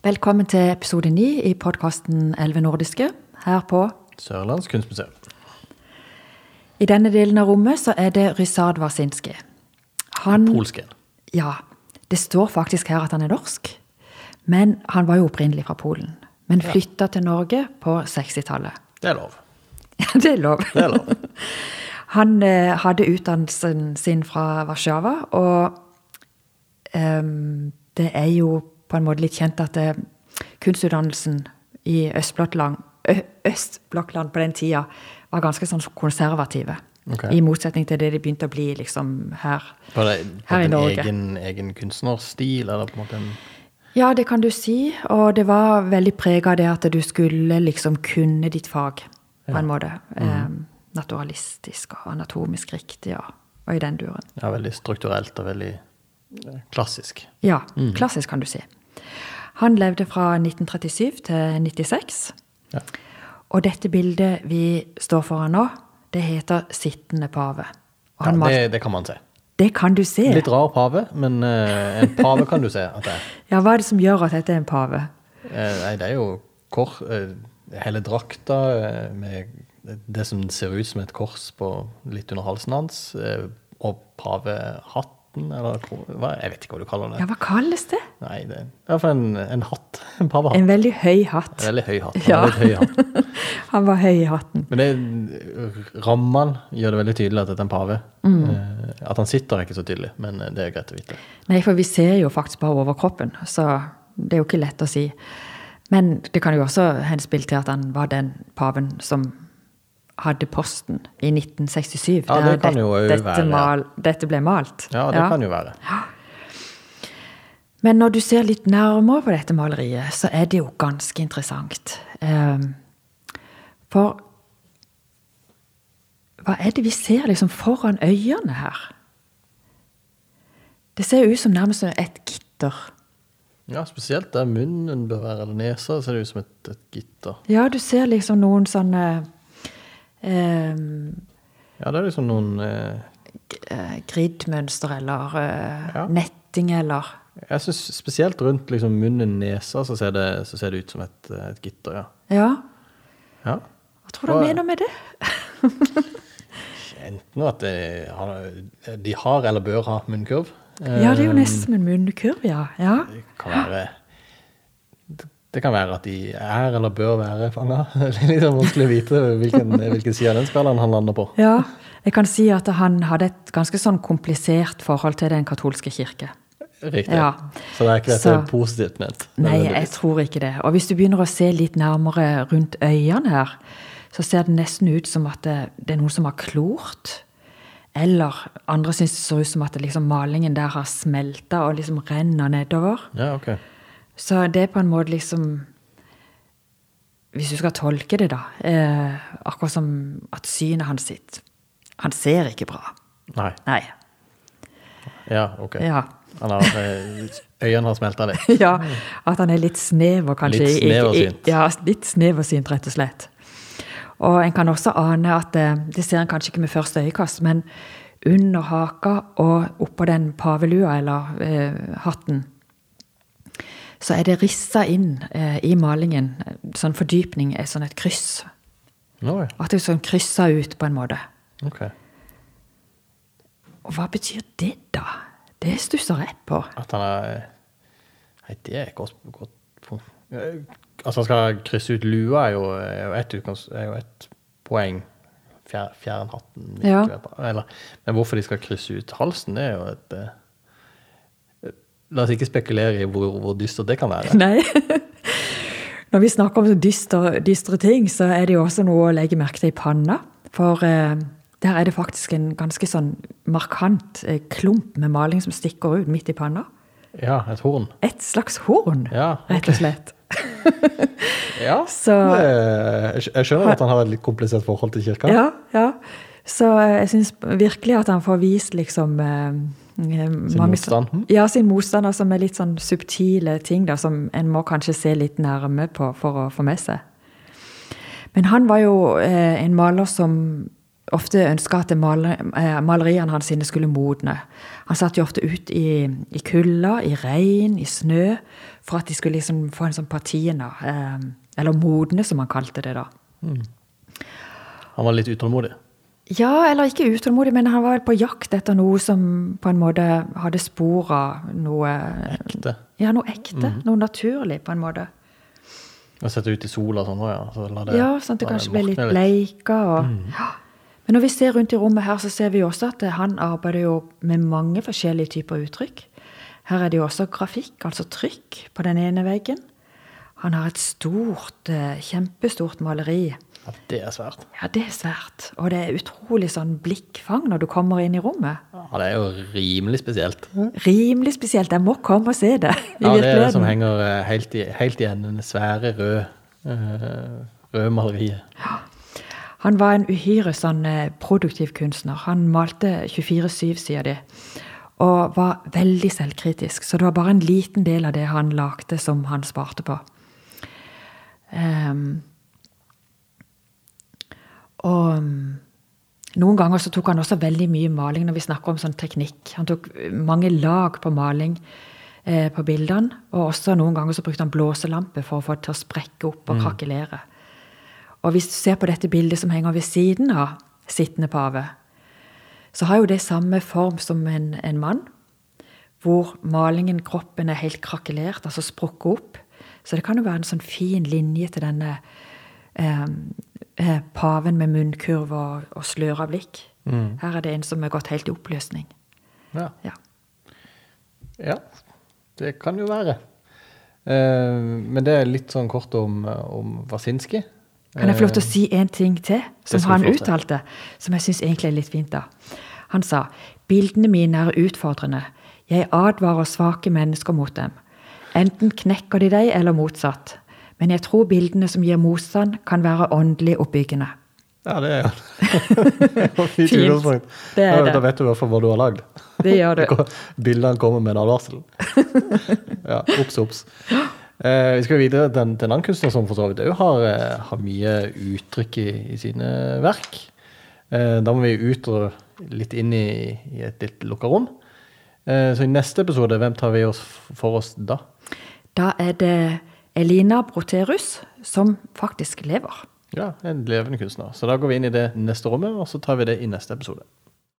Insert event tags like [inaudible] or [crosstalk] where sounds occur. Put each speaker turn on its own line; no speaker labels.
Velkommen til episode ni i podkasten Elleve nordiske her på
Sørlands kunstmuseum.
I denne delen av rommet så er det Ryszard Warsinski. Han
Polsk en.
Ja, det står faktisk her at han er norsk. Men han var jo opprinnelig fra Polen. Men flytta til Norge på 60-tallet.
Det er lov. [laughs]
Ja, det er lov.
Det er lov. [laughs]
Han eh, hadde utdannelsen sin fra Warszawa, og ehm, det er jo på en måte litt kjent at det, kunstutdannelsen i Østblokkland, Ø- på den tida var ganske sånn konservative.
Okay.
I motsetning til det de begynte å bli liksom her.
Var det
Her i
en
det
egen, egen kunstnerstil, eller på en måte en
Ja, det kan du si. Og det var veldig prega av det at du skulle liksom kunne ditt fag på en måte. Eh, naturalistisk og anatomisk riktig og, og i den duren.
ja, veldig strukturelt og veldig eh, klassisk?
Ja, klassisk kan du si. Han levde fra 1937 til 1996.
Ja.
Og dette bildet vi står foran nå, det heter 'Sittende pave'.
Ja, det, det kan man se.
det kan du se.
Litt rar pave, men eh, en pave kan du se at det er. [laughs]
Ja, Hva er det som gjør at dette er en pave?
Eh, nei, det er jo kor, eh, hele drakta med det som ser ut som et kors på litt under halsen hans, og og pavehatten, eller hva, jeg vet ikke hva du kaller det.
Ja, hva kalles det?
Nei, det er i hvert fall en, en hatt. En pavehatt.
En veldig høy hatt.
En veldig høy hatt. Han,
Ja.
høy hatt. [laughs]
Han var høy i hatten.
Men det, rammene gjør det veldig tydelig at dette er en pave. Mm. At han sitter er ikke så tydelig, men eh, det er greit å vite.
Nei, for vi ser jo faktisk bare overkroppen, så det er jo ikke lett å si. Men det kan jo også henspille til at han var den paven som hadde posten i 1967.
Ja, det kan jo
dette,
være, ja.
mal, dette ble malt.
Ja, det kan jo være.
Men når du ser litt nærmere på dette maleriet, så er det jo ganske interessant. Ehm, For hva er det vi ser liksom foran øynene her? Det ser ut som nærmest et gitter.
Ja, Spesielt der munnen bør være, eller nesa, ser det ut som et, et gitter.
Ja, du ser liksom noen sånne ehm,
Ja, det er liksom noen
uh, gridmønster eller uh,
Ja.
netting eller
Jeg syns spesielt rundt liksom munnen, nesa, så ser det, så ser det ut som et, et gitter, ja.
Ja,
ja.
hva tror du han mener med det?
Enten at de har, de har eller bør ha munnkurv.
Ja, det er jo
Eh,
nesten en munnkurv, ja. ja.
Det kan være Det kan være at de er eller bør være fanga. [laughs] Det er litt vanskelig å vite hvilken, hvilken side av den spilleren han lander på.
Ja, jeg kan si at han hadde et ganske sånn komplisert forhold til den katolske kirke.
Riktig.
Ja.
Så det er ikke dette
Så-
positivt ment?
Nei, jeg tror ikke det. Og hvis du begynner å se litt nærmere rundt øynene her, så ser det nesten ut som at det, det er noen som har klort. Eller andre syns det ser ut som at liksom malingen der har smelta og liksom renner nedover.
Ja, ok.
Så det er på en måte liksom Hvis du skal tolke det, da. Eh, akkurat som at synet hans sitt Han ser ikke bra.
Nei.
Nei.
Ja, ok.
Ja.
Han har, eh, øynene har smelta litt. [laughs]
ja. At han er litt snever, kanskje.
Litt sneversynt.
Ja, litt sneversynt, rett og slett. Og en kan også ane at eh, Det ser en kanskje ikke med første øyekast, men under haka og oppå den pavelua, eller eh, hatten, så er det rissa inn eh, i malingen, sånn fordypning, er sånn et kryss.
Ja.
At det er sånn kryssa ut, på en måte.
Ok.
Og hva betyr det, da? Det stusser jeg på.
At han er Nei, det er et godt, godt punkt. Eh, Altså, han skal krysse ut lua, er jo, er jo, et, poeng. Fjer, fjern hatten.
Ja.
Eller, men hvorfor de skal krysse ut halsen, det er jo et eh, La oss ikke spekulere i hvor, hvor dystert det kan være. [laughs]
Nei. [laughs] Når vi snakker om dystre, dystre ting, så er det jo også noe å legge merke til i panna. For eh, der er det faktisk en ganske sånn markant eh, klump med maling som stikker ut midt i panna.
Ja, et horn.
Et slags horn,
Ja,
rett og slett. [laughs]
Ja,
Så-
jeg skjønner at han har et litt komplisert forhold til kirka.
Ja, ja. Så eh, jeg syns virkelig at han får vist liksom eh,
Sin
mange
motstand.
Ja, sin motstand, altså med litt sånn subtile ting da, som en må kanskje se litt nærme på for å få med seg. Men han var jo eh, en maler som ofte ønska at maler, eh, maleriene hans sine skulle modne. Han satt jo ofte ut i, i kulda, i regn, i snø, for at de skulle liksom få en sånn patina. Eh, eller modne, som han kalte det da.
Han var litt utålmodig.
Ja, eller ikke utålmodig, men han var vel på jakt etter noe som på en måte hadde spor av noe
Ekte.
Ja, noe ekte. Noe naturlig, på en måte.
Og sette ut i sola sånn òg, ja. Så det,
Ja, sånn at det kanskje ble litt bleika. Og, ja. Men når vi ser rundt i rommet her, så ser vi også at han arbeider jo med mange forskjellige typer uttrykk. Her er det jo også grafikk, altså trykk, på den ene veggen. Han har et stort, eh, kjempestort maleri.
Ja, det er svært.
Ja, det er svært. Og det er utrolig sånn blikkfang når du kommer inn i rommet.
Ja, det er jo rimelig spesielt.
Rimelig spesielt. Jeg må komme og se det. i
Ja, det er det som henger eh, helt, i, helt igjen, den svære røde, eh, røde maleriet.
Han var en uhyre sånn eh, produktiv kunstner. Han malte 24-7, sier de. Og var veldig selvkritisk. Så det var bare en liten del av det han lagde, som han sparte på. Ehm, og mm, noen ganger så tok han også veldig mye maling når vi snakker om sånn teknikk. Han tok eh, mange lag på maling eh, på bildene. Og også noen ganger så brukte han blåselampe for å få det til å sprekke opp og krakelere. Og hvis du ser på dette bildet som henger ved siden av sittende pave, så har jo det samme form som en, en mann, hvor malingen, kroppen, er helt krakelert, altså sprukket opp. Så det kan jo være en sånn fin linje til denne eh, eh, paven med munnkurv og, og sløra blikk. Her er det en som er gått helt i oppløsning.
Ja.
Ja.
ja, det kan jo være. Eh, men det er litt sånn kort om, om Wasinski.
Kan jeg få lov til å si en ting til, som han uttalte, som jeg syns egentlig er litt fint? da. Han sa bildene mine er utfordrende. Jeg advarer svake mennesker mot dem. Enten knekker de deg, eller motsatt. Men jeg tror bildene som gir motstand, kan være åndelig oppbyggende.
Ja, det er [laughs] det fint.
Det er det.
Da vet du i hvert fall hva du har lagd.
Det gjør du. [laughs]
Bildene kommer med en advarsel. [laughs] ja, obs, obs. Eh, vi skal videre til en, annen kunstner som for så vidt òg har, eh, har mye uttrykk i, i sine verk. Eh, da må vi ut og litt inn i, i et litt lukka rom. Eh, så i neste episode, hvem tar vi oss for oss da?
Da er det Elina Broterus som faktisk lever.
Ja, en levende kunstner. Så da går vi inn i det neste rommet, og så tar vi det i neste episode.